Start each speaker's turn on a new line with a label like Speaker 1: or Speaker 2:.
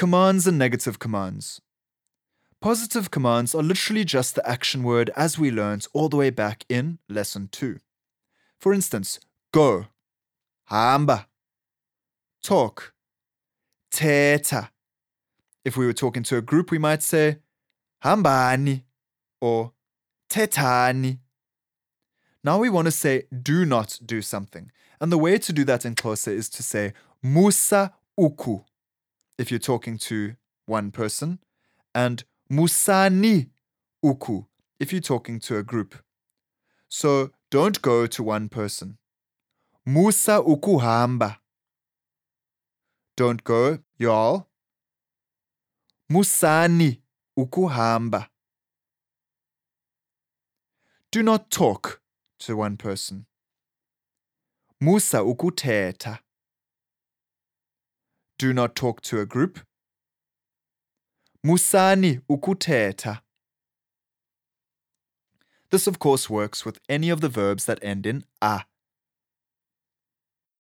Speaker 1: Commands and negative commands. Positive commands are literally just the action word as we learned all the way back in lesson 2. For instance, go, hamba, talk, thetha. If we were talking to a group, we might say hambani or thethani. Now we want to say do not do something. And the way to do that in Xhosa is to say musa uku if you're talking to one person and musani uku if you're talking to a group. So don't go to one person. Musa ukuhamba. Don't go, y'all. Musani ukuhamba. Do not talk to one person. Musa ukuthetha. Do not talk to a group. Musani ukuthetha. This, of course, works with any of the verbs that end in a